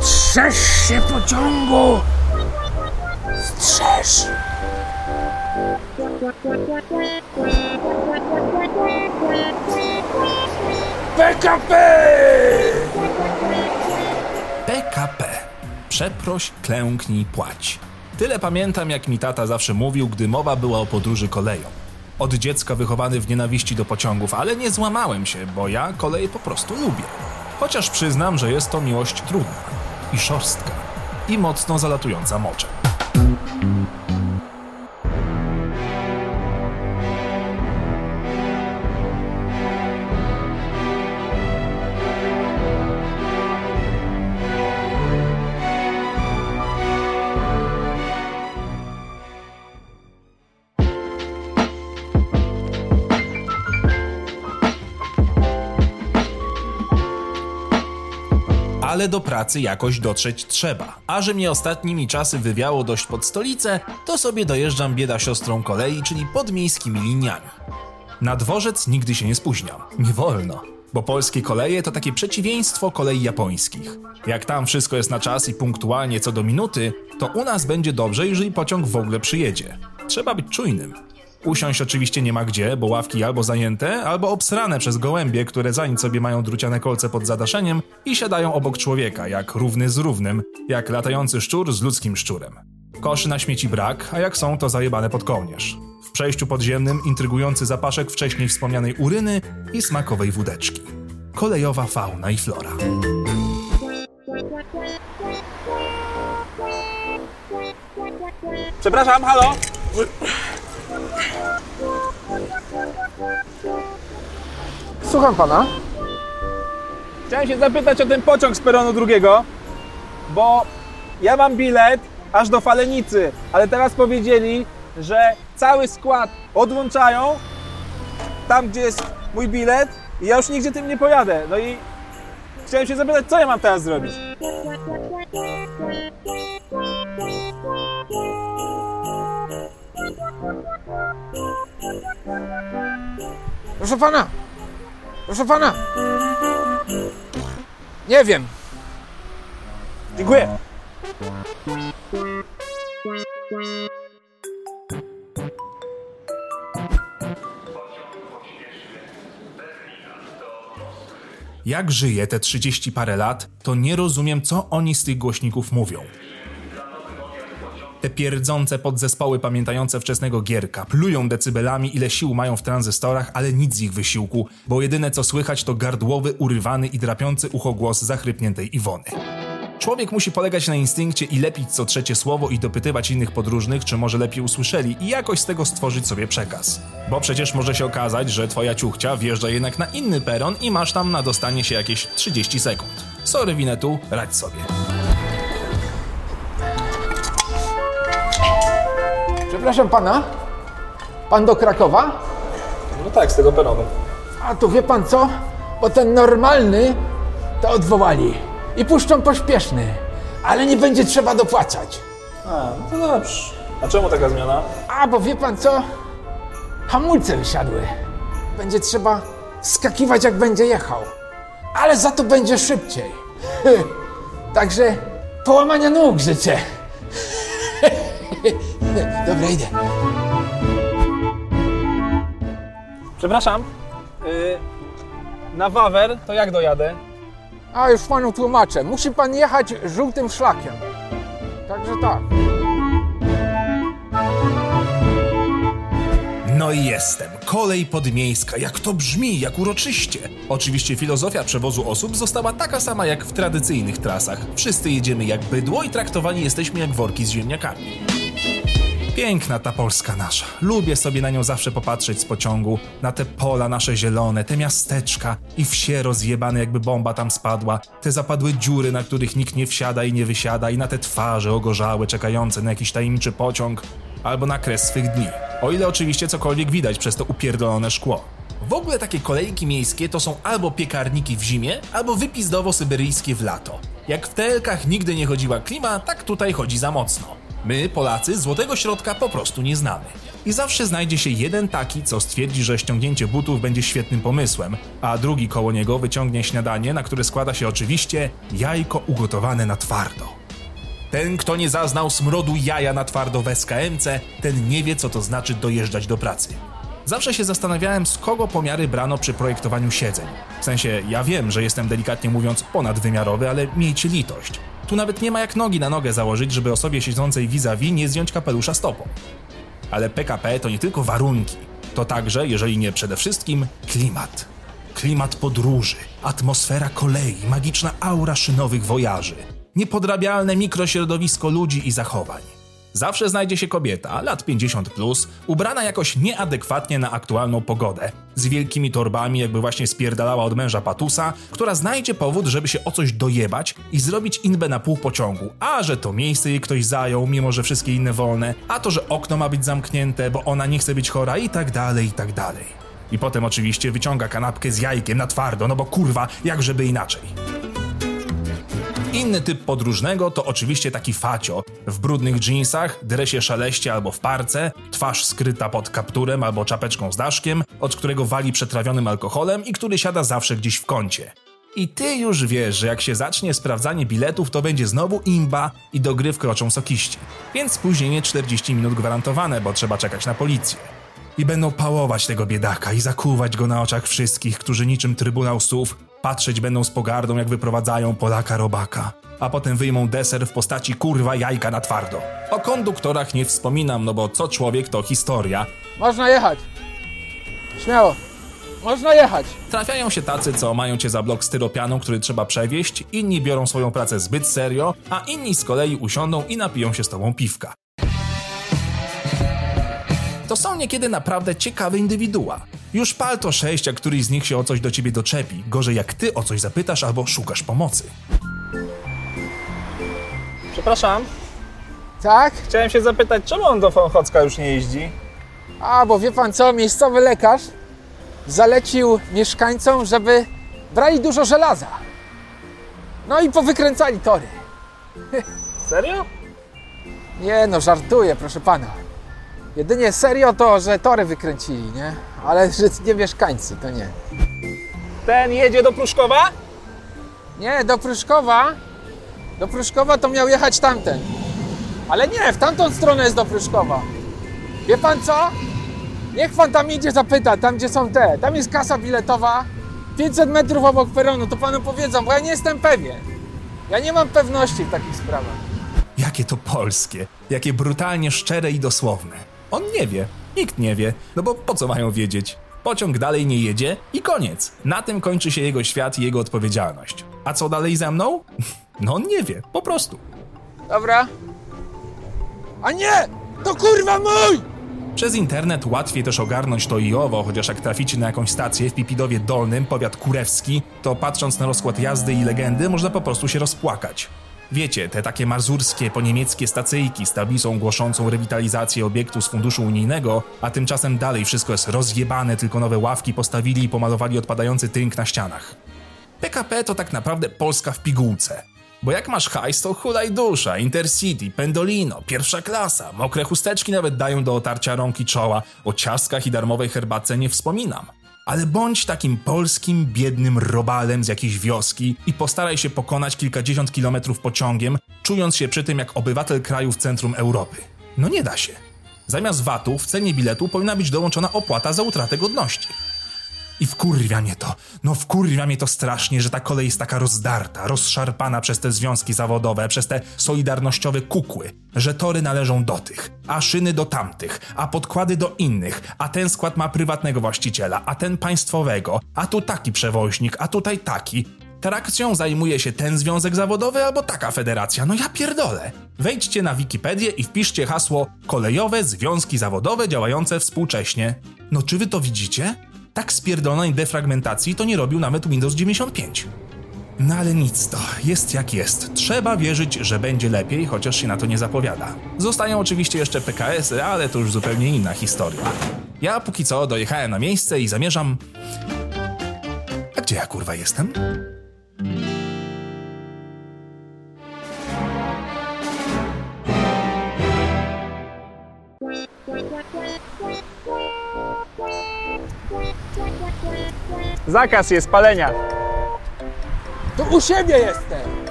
Strzeż się pociągu! Strzeż! PKP! PKP. Przeproś, klęknij, płać. Tyle pamiętam, jak mi tata zawsze mówił, gdy mowa była o podróży koleją. Od dziecka wychowany w nienawiści do pociągów, ale nie złamałem się, bo ja koleje po prostu lubię. Chociaż przyznam, że jest to miłość trudna i szorstka i mocno zalatująca moczem. Ale do pracy jakoś dotrzeć trzeba. A że mnie ostatnimi czasy wywiało dość pod stolicę, to sobie dojeżdżam bieda siostrą kolei, czyli podmiejskimi liniami. Na dworzec nigdy się nie spóźniam. Nie wolno. Bo polskie koleje to takie przeciwieństwo kolei japońskich. Jak tam wszystko jest na czas i punktualnie co do minuty, to u nas będzie dobrze, jeżeli pociąg w ogóle przyjedzie. Trzeba być czujnym. Usiąść oczywiście nie ma gdzie, bo ławki albo zajęte, albo obsrane przez gołębie, które za nic sobie mają druciane kolce pod zadaszeniem i siadają obok człowieka, jak równy z równym, jak latający szczur z ludzkim szczurem. Koszy na śmieci brak, a jak są, to zajebane pod kołnierz. W przejściu podziemnym intrygujący zapaszek wcześniej wspomnianej uryny i smakowej wódeczki. Kolejowa fauna i flora. Przepraszam, halo? Słucham pana. Chciałem się zapytać o ten pociąg z peronu drugiego, bo ja mam bilet aż do Falenicy, ale teraz powiedzieli, że cały skład odłączają tam, gdzie jest mój bilet i ja już nigdzie tym nie pojadę. No i chciałem się zapytać, co ja mam teraz zrobić? Proszę pana! Proszę pana! Nie wiem. Dziękuję. Jak żyję te 30 parę lat, to nie rozumiem, co oni z tych głośników mówią. Te pierdzące podzespoły pamiętające wczesnego gierka plują decybelami, ile sił mają w tranzystorach, ale nic z ich wysiłku, bo jedyne co słychać to gardłowy, urywany i drapiący ucho głos zachrypniętej Iwony. Człowiek musi polegać na instynkcie i lepić co trzecie słowo i dopytywać innych podróżnych, czy może lepiej usłyszeli i jakoś z tego stworzyć sobie przekaz. Bo przecież może się okazać, że twoja ciuchcia wjeżdża jednak na inny peron i masz tam na dostanie się jakieś 30 sekund. Sorry Winetu, radź sobie. Przepraszam pana. Pan do Krakowa? No tak, z tego peronu. A to wie pan co? Bo ten normalny to odwołali. I puszczą pośpieszny. Ale nie będzie trzeba dopłacać. A, no to dobrze. A czemu taka zmiana? A, bo wie pan co? Hamulce wysiadły. Będzie trzeba skakiwać jak będzie jechał. Ale za to będzie szybciej. Także połamania nóg życzę. Dobra, idę. Przepraszam. Yy, na Wawer to jak dojadę? A już panu tłumaczę. Musi pan jechać żółtym szlakiem. Także tak. No i jestem. Kolej podmiejska. Jak to brzmi, jak uroczyście. Oczywiście filozofia przewozu osób została taka sama jak w tradycyjnych trasach. Wszyscy jedziemy jak bydło i traktowani jesteśmy jak worki z ziemniakami. Piękna ta Polska nasza. Lubię sobie na nią zawsze popatrzeć z pociągu, na te pola nasze zielone, te miasteczka i wsie rozjebane jakby bomba tam spadła, te zapadłe dziury, na których nikt nie wsiada i nie wysiada i na te twarze ogorzałe czekające na jakiś tajemniczy pociąg albo na kres swych dni. O ile oczywiście cokolwiek widać przez to upierdolone szkło. W ogóle takie kolejki miejskie to są albo piekarniki w zimie, albo wypizdowo syberyjskie w lato. Jak w telkach nigdy nie chodziła klima, tak tutaj chodzi za mocno. My, Polacy, złotego środka po prostu nie znamy. I zawsze znajdzie się jeden taki, co stwierdzi, że ściągnięcie butów będzie świetnym pomysłem, a drugi koło niego wyciągnie śniadanie, na które składa się oczywiście jajko ugotowane na twardo. Ten, kto nie zaznał smrodu jaja na twardo w SKMC, ten nie wie, co to znaczy dojeżdżać do pracy. Zawsze się zastanawiałem, z kogo pomiary brano przy projektowaniu siedzeń. W sensie, ja wiem, że jestem delikatnie mówiąc ponadwymiarowy, ale miejcie litość. Tu nawet nie ma jak nogi na nogę założyć, żeby osobie siedzącej vis-a-vis nie zdjąć kapelusza stopą. Ale PKP to nie tylko warunki, to także, jeżeli nie przede wszystkim, klimat. Klimat podróży, atmosfera kolei, magiczna aura szynowych wojaży, niepodrabialne mikrośrodowisko ludzi i zachowań. Zawsze znajdzie się kobieta, lat 50, plus, ubrana jakoś nieadekwatnie na aktualną pogodę, z wielkimi torbami, jakby właśnie spierdalała od męża patusa, która znajdzie powód, żeby się o coś dojebać i zrobić inbę na pół pociągu. A że to miejsce jej ktoś zajął, mimo że wszystkie inne wolne, a to, że okno ma być zamknięte, bo ona nie chce być chora i tak dalej, i tak dalej. I potem oczywiście wyciąga kanapkę z jajkiem na twardo, no bo kurwa, jak żeby inaczej. Inny typ podróżnego to oczywiście taki facio. W brudnych jeansach, dresie szaleście albo w parce, twarz skryta pod kapturem albo czapeczką z daszkiem, od którego wali przetrawionym alkoholem i który siada zawsze gdzieś w kącie. I ty już wiesz, że jak się zacznie sprawdzanie biletów, to będzie znowu imba i do gry wkroczą sokiści. Więc spóźnienie 40 minut gwarantowane, bo trzeba czekać na policję. I będą pałować tego biedaka i zakuwać go na oczach wszystkich, którzy niczym Trybunał Słów patrzeć będą z pogardą, jak wyprowadzają Polaka robaka. A potem wyjmą deser w postaci kurwa jajka na twardo. O konduktorach nie wspominam, no bo co człowiek to historia. Można jechać. Śmiało. Można jechać. Trafiają się tacy, co mają cię za blok styropianu, który trzeba przewieźć, inni biorą swoją pracę zbyt serio, a inni z kolei usiądą i napiją się z tobą piwka. To są niekiedy naprawdę ciekawe indywidua. Już pal to sześć, a któryś z nich się o coś do ciebie doczepi. Gorzej jak ty o coś zapytasz albo szukasz pomocy. Przepraszam, Tak? chciałem się zapytać, czemu on do Fonchocka już nie jeździ? A, bo wie pan co, miejscowy lekarz zalecił mieszkańcom, żeby brali dużo żelaza. No i powykręcali tory. Serio? Nie no, żartuję, proszę pana. Jedynie serio to, że tory wykręcili, nie? Ale że nie mieszkańcy, to nie. Ten jedzie do Pruszkowa? Nie, do Pruszkowa. Do Pruszkowa to miał jechać tamten. Ale nie, w tamtą stronę jest do Pruszkowa. Wie pan co? Niech pan tam idzie zapyta, tam gdzie są te. Tam jest kasa biletowa. 500 metrów obok peronu, to panu powiedzą, bo ja nie jestem pewien. Ja nie mam pewności w takich sprawach. Jakie to polskie, jakie brutalnie szczere i dosłowne. On nie wie, nikt nie wie, no bo po co mają wiedzieć? Pociąg dalej nie jedzie i koniec. Na tym kończy się jego świat i jego odpowiedzialność. A co dalej ze mną? No on nie wie, po prostu. Dobra. A nie! To kurwa mój! Przez internet łatwiej też ogarnąć to i owo, chociaż jak traficie na jakąś stację w Pipidowie Dolnym, powiat kurewski, to patrząc na rozkład jazdy i legendy, można po prostu się rozpłakać. Wiecie, te takie mazurskie, poniemieckie stacyjki z tablicą głoszącą rewitalizację obiektu z funduszu unijnego, a tymczasem dalej wszystko jest rozjebane, tylko nowe ławki postawili i pomalowali odpadający tynk na ścianach. PKP to tak naprawdę Polska w pigułce. Bo jak masz hajs, to hulaj dusza, Intercity, Pendolino, pierwsza klasa, mokre chusteczki nawet dają do otarcia rąk i czoła, o ciastkach i darmowej herbatce nie wspominam. Ale bądź takim polskim, biednym robalem z jakiejś wioski i postaraj się pokonać kilkadziesiąt kilometrów pociągiem, czując się przy tym jak obywatel kraju w centrum Europy. No nie da się. Zamiast VAT-u w cenie biletu powinna być dołączona opłata za utratę godności. I wkurwia mnie to, no wkurwia mnie to strasznie, że ta kolej jest taka rozdarta, rozszarpana przez te związki zawodowe, przez te solidarnościowe kukły, że tory należą do tych, a szyny do tamtych, a podkłady do innych, a ten skład ma prywatnego właściciela, a ten państwowego, a tu taki przewoźnik, a tutaj taki. Trakcją zajmuje się ten związek zawodowy albo taka federacja, no ja pierdolę. Wejdźcie na Wikipedię i wpiszcie hasło kolejowe związki zawodowe działające współcześnie. No czy wy to widzicie? tak spierdolonej defragmentacji to nie robił nawet Windows 95. No ale nic to, jest jak jest. Trzeba wierzyć, że będzie lepiej, chociaż się na to nie zapowiada. Zostają oczywiście jeszcze PKS-y, ale to już zupełnie inna historia. Ja póki co dojechałem na miejsce i zamierzam... A gdzie ja kurwa jestem? Zakaz jest palenia. To u siebie jestem.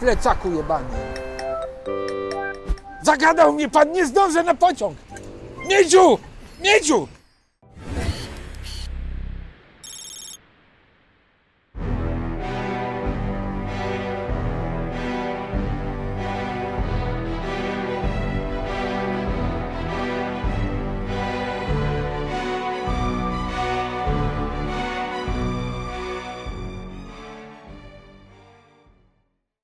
Plecaku jebany. Zagadał mnie pan, nie zdążę na pociąg. Miedziu! Miedziu!